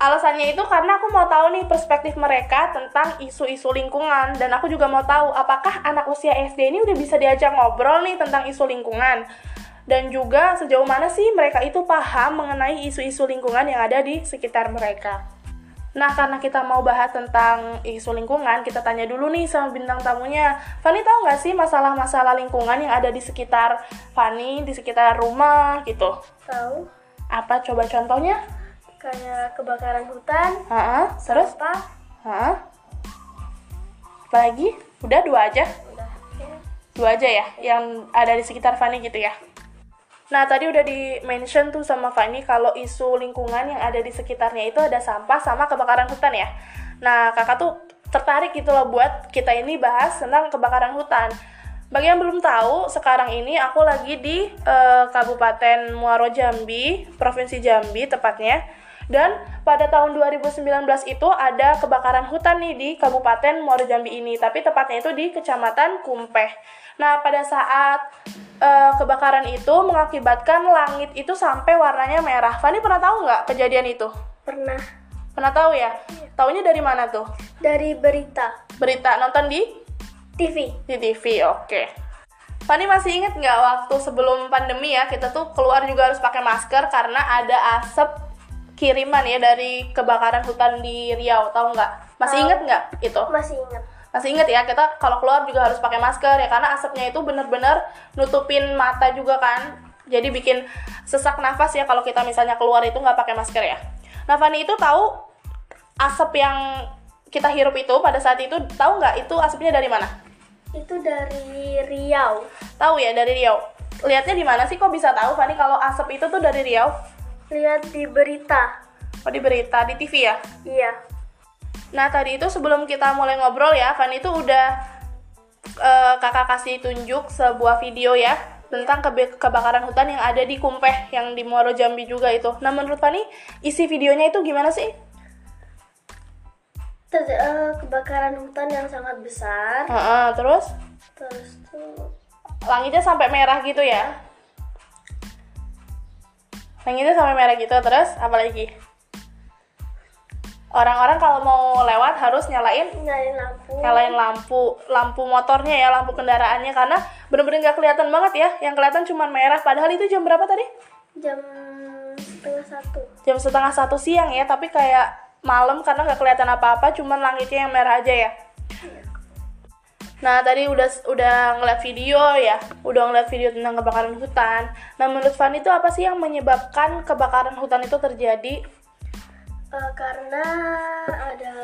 B: Alasannya itu karena aku mau tahu nih perspektif mereka tentang isu-isu lingkungan dan aku juga mau tahu apakah anak usia SD ini udah bisa diajak ngobrol nih tentang isu lingkungan dan juga sejauh mana sih mereka itu paham mengenai isu-isu lingkungan yang ada di sekitar mereka. Nah, karena kita mau bahas tentang isu lingkungan, kita tanya dulu nih sama bintang tamunya. Fani tahu nggak sih masalah-masalah lingkungan yang ada di sekitar Fani, di sekitar rumah gitu?
C: tahu
B: Apa coba contohnya?
C: kayak kebakaran hutan
B: Heeh, terus?
C: apa
B: Hah? Apalagi? Udah dua aja?
C: udah ya.
B: Dua aja ya, yang ada di sekitar Fani gitu ya. Nah, tadi udah di-mention tuh sama Fani kalau isu lingkungan yang ada di sekitarnya itu ada sampah sama kebakaran hutan ya. Nah, kakak tuh tertarik gitu loh buat kita ini bahas tentang kebakaran hutan. Bagi yang belum tahu, sekarang ini aku lagi di eh, Kabupaten Muaro Jambi, Provinsi Jambi tepatnya, Dan pada tahun 2019 itu ada kebakaran hutan nih di Kabupaten Muaro Jambi ini, tapi tepatnya itu di Kecamatan Kumpeh. Nah, pada saat uh, kebakaran itu mengakibatkan langit itu sampai warnanya merah. Fani pernah tahu nggak kejadian itu?
C: Pernah.
B: Pernah tahu ya? Iya. Taunya dari mana tuh?
C: Dari berita.
B: Berita nonton di
C: TV.
B: Di TV, oke. Okay. Fani masih inget nggak waktu sebelum pandemi ya kita tuh keluar juga harus pakai masker karena ada asap kiriman ya dari kebakaran hutan di Riau tahu nggak masih inget nggak itu
C: masih inget
B: masih inget ya kita kalau keluar juga harus pakai masker ya karena asapnya itu bener-bener nutupin mata juga kan jadi bikin sesak nafas ya kalau kita misalnya keluar itu nggak pakai masker ya nah Fani itu tahu asap yang kita hirup itu pada saat itu tahu nggak itu asapnya dari mana
C: itu dari Riau.
B: Tahu ya dari Riau. Lihatnya di mana sih kok bisa tahu Fani kalau asap itu tuh dari Riau?
C: Lihat di berita.
B: Oh di berita di TV ya?
C: Iya.
B: Nah tadi itu sebelum kita mulai ngobrol ya, Fani itu udah uh, kakak kasih tunjuk sebuah video ya tentang ke kebakaran hutan yang ada di Kumpeh yang di Muaro Jambi juga itu. Nah menurut Fani isi videonya itu gimana sih?
C: ter uh, kebakaran hutan yang sangat besar.
B: Uh, uh, terus?
C: Terus tuh
B: langitnya sampai merah gitu ya? Langitnya sampai merah gitu terus apa lagi? Orang-orang kalau mau lewat harus nyalain
C: nyalain lampu.
B: Nyalain lampu, lampu motornya ya, lampu kendaraannya karena bener-bener nggak kelihatan banget ya. Yang kelihatan cuma merah. Padahal itu jam berapa tadi?
C: Jam setengah satu.
B: Jam setengah satu siang ya, tapi kayak malam karena nggak kelihatan apa-apa cuman langitnya yang merah aja ya Nah tadi udah udah ngeliat video ya, udah ngeliat video tentang kebakaran hutan. Nah menurut Fanny itu apa sih yang menyebabkan kebakaran hutan itu terjadi?
C: Uh, karena ada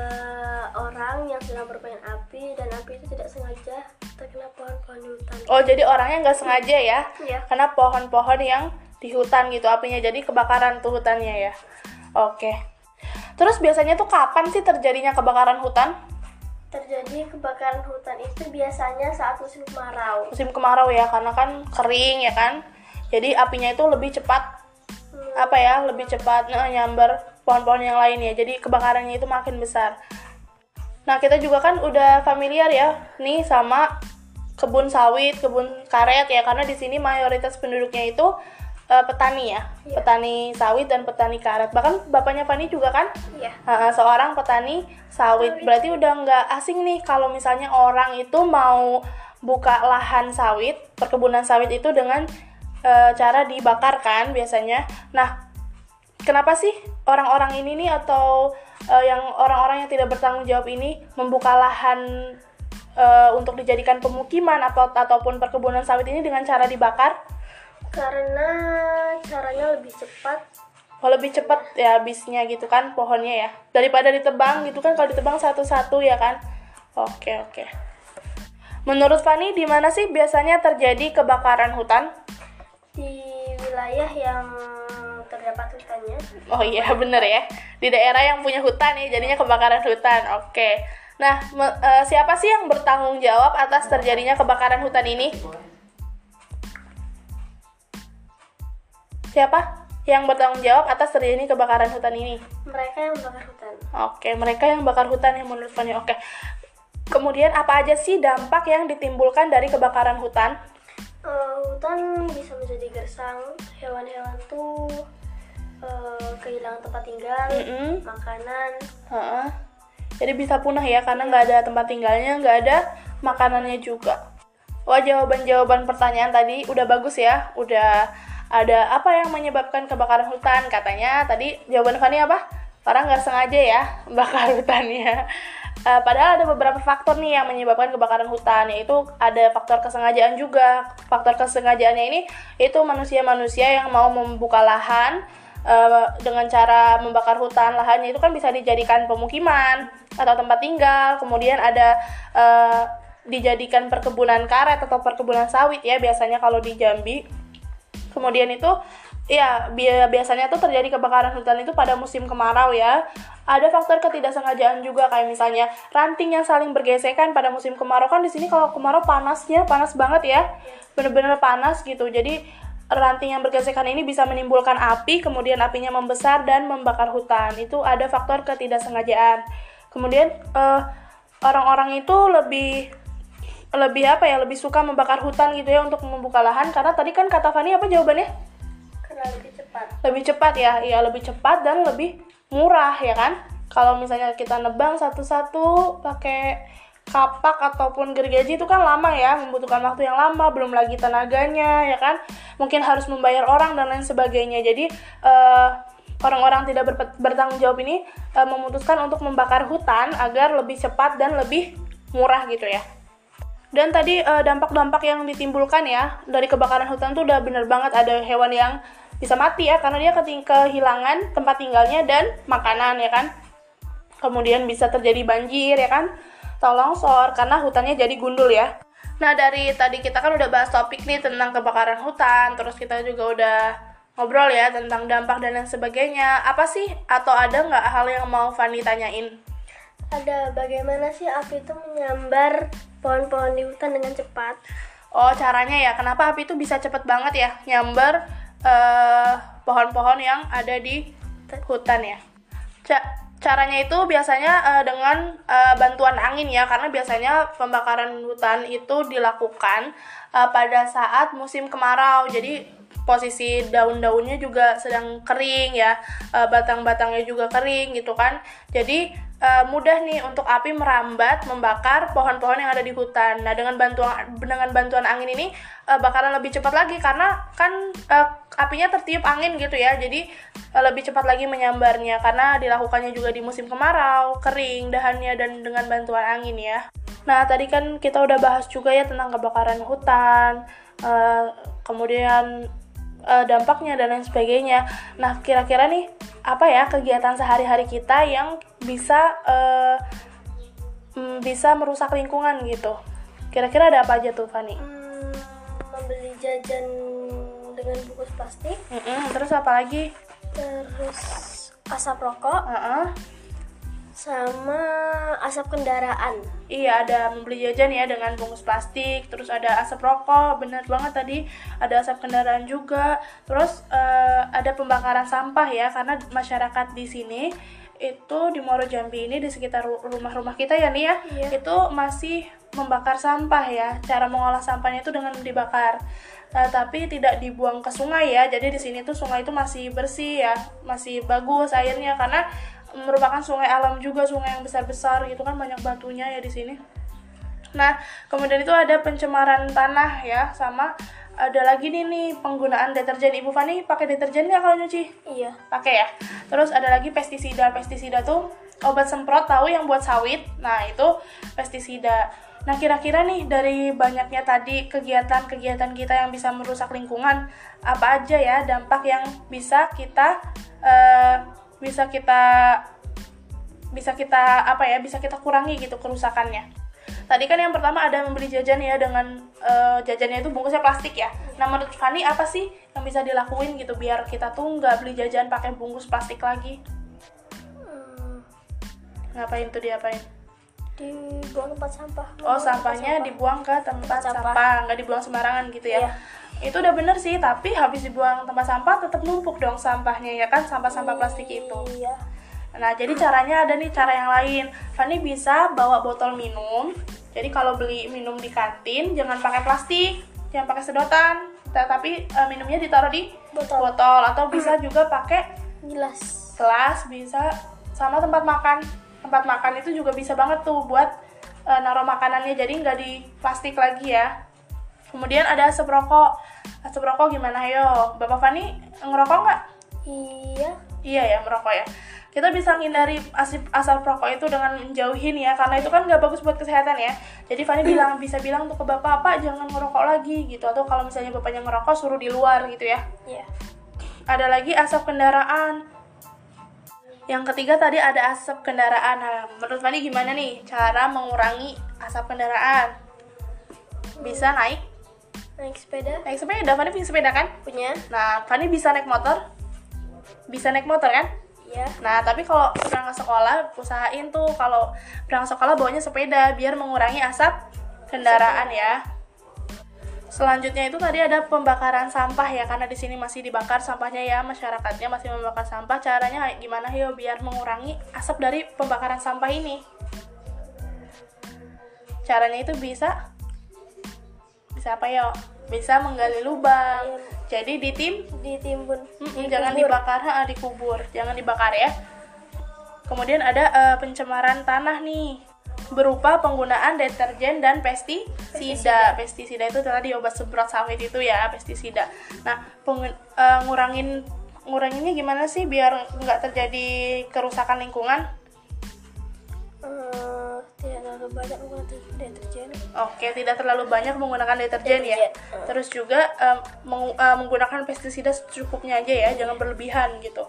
C: orang yang sedang bermain api dan api itu tidak sengaja terkena pohon-pohon di hutan.
B: Oh jadi orangnya nggak sengaja ya?
C: Iya.
B: Karena pohon-pohon yang di hutan gitu apinya jadi kebakaran tuh hutannya ya. Oke. Terus biasanya tuh kapan sih terjadinya kebakaran hutan?
C: Terjadi kebakaran hutan itu biasanya saat musim kemarau.
B: Musim kemarau ya, karena kan kering ya kan. Jadi apinya itu lebih cepat hmm. apa ya, lebih cepat nah, nyamber pohon-pohon yang lain ya. Jadi kebakarannya itu makin besar. Nah, kita juga kan udah familiar ya nih sama kebun sawit, kebun karet ya karena di sini mayoritas penduduknya itu uh, petani ya, yeah. petani sawit dan petani karet. Bahkan bapaknya Fani juga kan,
C: yeah.
B: uh, seorang petani sawit. sawit. Berarti udah nggak asing nih kalau misalnya orang itu mau buka lahan sawit, perkebunan sawit itu dengan uh, cara dibakar kan biasanya. Nah, kenapa sih orang-orang ini nih atau uh, yang orang-orang yang tidak bertanggung jawab ini membuka lahan uh, untuk dijadikan pemukiman atau ataupun perkebunan sawit ini dengan cara dibakar?
C: karena caranya lebih cepat.
B: Oh lebih cepat ya habisnya gitu kan pohonnya ya. Daripada ditebang gitu kan kalau ditebang satu-satu ya kan. Oke oke. Menurut Fani di mana sih biasanya terjadi kebakaran hutan?
C: Di wilayah yang terdapat hutannya
B: oh iya bener ya di daerah yang punya hutan ya jadinya kebakaran hutan oke nah uh, siapa sih yang bertanggung jawab atas terjadinya kebakaran hutan ini Siapa yang bertanggung jawab atas terjadinya kebakaran hutan ini?
C: Mereka yang bakar hutan.
B: Oke, mereka yang bakar hutan yang menurut Fanny. Oke. Kemudian apa aja sih dampak yang ditimbulkan dari kebakaran hutan?
C: Uh, hutan bisa menjadi gersang, hewan-hewan tuh uh, kehilangan tempat tinggal, mm -hmm. makanan.
B: Uh -uh. Jadi bisa punah ya karena nggak ada tempat tinggalnya, nggak ada makanannya juga. Wah jawaban-jawaban pertanyaan tadi udah bagus ya, udah ada apa yang menyebabkan kebakaran hutan katanya tadi jawaban Fani apa orang nggak sengaja ya bakar hutannya uh, padahal ada beberapa faktor nih yang menyebabkan kebakaran hutan yaitu ada faktor kesengajaan juga faktor kesengajaannya ini itu manusia-manusia yang mau membuka lahan uh, dengan cara membakar hutan lahannya itu kan bisa dijadikan pemukiman atau tempat tinggal. Kemudian ada uh, dijadikan perkebunan karet atau perkebunan sawit ya biasanya kalau di Jambi. Kemudian itu ya biasanya tuh terjadi kebakaran hutan itu pada musim kemarau ya. Ada faktor ketidaksengajaan juga kayak misalnya ranting yang saling bergesekan pada musim kemarau. Kan di sini kalau kemarau panasnya panas banget ya. Bener-bener panas gitu. Jadi ranting yang bergesekan ini bisa menimbulkan api, kemudian apinya membesar dan membakar hutan. Itu ada faktor ketidaksengajaan. Kemudian uh, orang-orang itu lebih lebih apa ya lebih suka membakar hutan gitu ya untuk membuka lahan karena tadi kan kata Fani apa jawabannya
C: karena lebih cepat
B: lebih cepat ya ya lebih cepat dan lebih murah ya kan kalau misalnya kita nebang satu-satu pakai kapak ataupun gergaji itu kan lama ya membutuhkan waktu yang lama belum lagi tenaganya ya kan? Mungkin harus membayar orang dan lain sebagainya. Jadi uh, orang-orang tidak ber bertanggung jawab ini uh, memutuskan untuk membakar hutan agar lebih cepat dan lebih murah gitu ya. Dan tadi eh, dampak-dampak yang ditimbulkan ya dari kebakaran hutan tuh udah bener banget. Ada hewan yang bisa mati ya karena dia kehilangan tempat tinggalnya dan makanan ya kan? Kemudian bisa terjadi banjir ya kan atau longsor karena hutannya jadi gundul ya nah dari tadi kita kan udah bahas topik nih tentang kebakaran hutan terus kita juga udah ngobrol ya tentang dampak dan lain sebagainya apa sih atau ada nggak hal yang mau Fanny tanyain
C: ada bagaimana sih api itu menyambar pohon-pohon di hutan dengan cepat.
B: Oh, caranya ya. Kenapa api itu bisa cepat banget ya nyambar pohon eh, pohon-pohon yang ada di hutan ya? Ca caranya itu biasanya uh, dengan uh, bantuan angin ya, karena biasanya pembakaran hutan itu dilakukan uh, pada saat musim kemarau. Jadi posisi daun-daunnya juga sedang kering ya, uh, batang-batangnya juga kering gitu kan. Jadi uh, mudah nih untuk api merambat membakar pohon-pohon yang ada di hutan. Nah, dengan bantuan dengan bantuan angin ini uh, bakalan lebih cepat lagi karena kan uh, apinya tertiup angin gitu ya. Jadi uh, lebih cepat lagi menyambarnya karena dilakukannya juga di musim kemarau, kering dahannya dan dengan bantuan angin ya. Nah, tadi kan kita udah bahas juga ya tentang kebakaran hutan, uh, kemudian uh, dampaknya dan lain sebagainya. Nah, kira-kira nih apa ya kegiatan sehari-hari kita yang bisa uh, bisa merusak lingkungan gitu. Kira-kira ada apa aja tuh, Fani? Hmm,
C: membeli jajan dengan bungkus plastik.
B: Mm -mm, terus apa lagi?
C: Terus asap rokok. Uh -uh sama asap kendaraan.
B: Iya, ada membeli jajan ya dengan bungkus plastik, terus ada asap rokok, benar banget tadi ada asap kendaraan juga. Terus uh, ada pembakaran sampah ya, karena masyarakat di sini itu di Moro Jambi ini di sekitar rumah-rumah kita ya nih ya, iya. itu masih membakar sampah ya. Cara mengolah sampahnya itu dengan dibakar. Uh, tapi tidak dibuang ke sungai ya. Jadi di sini tuh sungai itu masih bersih ya, masih bagus airnya karena merupakan sungai alam juga sungai yang besar-besar gitu kan banyak batunya ya di sini. Nah kemudian itu ada pencemaran tanah ya sama ada lagi nih nih penggunaan deterjen. Ibu Fani pakai deterjen nggak kalau nyuci?
C: Iya.
B: Pakai ya. Terus ada lagi pestisida. Pestisida tuh obat semprot tahu yang buat sawit. Nah itu pestisida. Nah, kira-kira nih dari banyaknya tadi kegiatan-kegiatan kita yang bisa merusak lingkungan, apa aja ya dampak yang bisa kita uh, bisa kita bisa kita apa ya bisa kita kurangi gitu kerusakannya. Tadi kan yang pertama ada membeli jajan ya dengan uh, jajannya itu bungkusnya plastik ya. Nah menurut Fanny apa sih yang bisa dilakuin gitu biar kita tuh nggak beli jajan pakai bungkus plastik lagi? Hmm. ngapain tuh diapain?
C: Dibuang tempat sampah.
B: Oh sampahnya sampah. dibuang ke tempat, tempat sampah nggak dibuang sembarangan gitu ya. Iya itu udah bener sih tapi habis dibuang tempat sampah tetap numpuk dong sampahnya ya kan? Sampah-sampah plastik itu.
C: Iya.
B: nah jadi caranya ada nih cara yang lain. Fanny bisa bawa botol minum. Jadi kalau beli minum di kantin jangan pakai plastik jangan pakai sedotan. Tapi uh, minumnya ditaruh di botol, botol. Atau bisa juga pakai
C: gelas.
B: gelas bisa sama tempat makan. Tempat makan itu juga bisa banget tuh buat uh, naruh makanannya. Jadi nggak di plastik lagi ya Kemudian ada asap rokok. Asap rokok gimana? Ayo, Bapak Fani ngerokok nggak?
C: Iya.
B: Iya ya, merokok ya. Kita bisa menghindari asap, asap rokok itu dengan menjauhin ya, karena itu kan nggak bagus buat kesehatan ya. Jadi Fani bilang bisa bilang untuk ke bapak, pak jangan ngerokok lagi gitu. Atau kalau misalnya bapaknya ngerokok suruh di luar gitu ya.
C: Iya.
B: Ada lagi asap kendaraan. Yang ketiga tadi ada asap kendaraan. Nah, menurut Fani gimana nih cara mengurangi asap kendaraan? Bisa naik
C: Naik sepeda?
B: Naik sepeda, Fani punya sepeda kan?
C: Punya.
B: Nah, Fani bisa naik motor? Bisa naik motor kan?
C: Iya.
B: Nah, tapi kalau berangkat sekolah, usahain tuh kalau berangkat sekolah bawanya sepeda biar mengurangi asap kendaraan ya. Selanjutnya itu tadi ada pembakaran sampah ya karena di sini masih dibakar sampahnya ya masyarakatnya masih membakar sampah. Caranya gimana yo biar mengurangi asap dari pembakaran sampah ini? Caranya itu bisa bisa apa yo? Bisa menggali lubang. Jadi ditim
C: ditimbun
B: Mm-mm, jangan dibakar, ha, dikubur, jangan dibakar ya. Kemudian ada eh, pencemaran tanah nih berupa penggunaan deterjen dan pestisida. Pestisida itu tadi obat semprot sawit itu ya, pestisida. Nah, pengun- eh, ngurangin nguranginnya gimana sih biar nggak terjadi kerusakan lingkungan?
C: Eh, tidak terlalu banyak menggunakan deterjen
B: Oke, tidak terlalu banyak menggunakan deterjen ya.
C: Deterjen, eh.
B: Terus juga em, meng- eh, menggunakan pestisida secukupnya aja ya, jangan berlebihan gitu.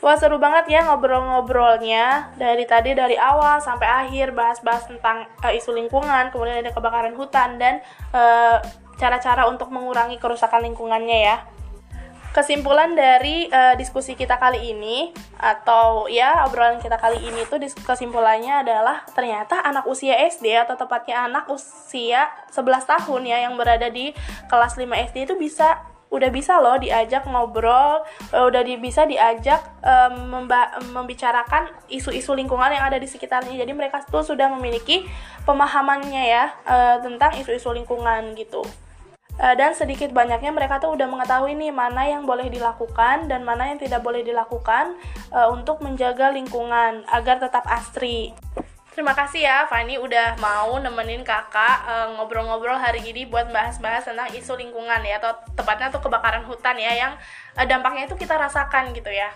B: Wah seru banget ya ngobrol-ngobrolnya dari tadi dari awal sampai akhir bahas-bahas tentang eh, isu lingkungan, kemudian ada kebakaran hutan dan eh, cara-cara untuk mengurangi kerusakan lingkungannya ya. Kesimpulan dari eh, diskusi kita kali ini atau ya obrolan kita kali ini dis- kesimpulannya adalah ternyata anak usia SD atau tepatnya anak usia 11 tahun ya yang berada di kelas 5 SD itu bisa udah bisa loh diajak ngobrol, eh, udah di, bisa diajak memba- membicarakan isu-isu lingkungan yang ada di sekitarnya. Jadi mereka tuh sudah memiliki pemahamannya ya eh, tentang isu-isu lingkungan gitu. Eh, dan sedikit banyaknya mereka tuh udah mengetahui nih mana yang boleh dilakukan dan mana yang tidak boleh dilakukan eh, untuk menjaga lingkungan agar tetap asri. Terima kasih ya Fani udah mau nemenin kakak eh, ngobrol-ngobrol hari ini buat bahas-bahas tentang isu lingkungan ya atau tepatnya tuh kebakaran hutan ya yang eh, dampaknya itu kita rasakan gitu ya.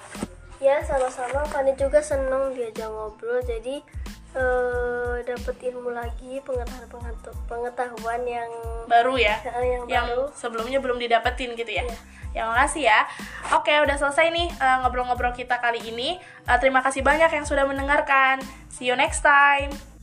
C: ya sama-sama Fani juga seneng diajak ngobrol jadi eh dapat ilmu lagi pengetahuan pengetahuan, pengetahuan yang
B: Baru ya.
C: yang,
B: yang
C: baru
B: sebelumnya belum didapetin gitu ya.
C: Iya.
B: Ya makasih ya. Oke, udah selesai nih eh, ngobrol-ngobrol kita kali ini. Eh, terima kasih banyak yang sudah mendengarkan. See you next time.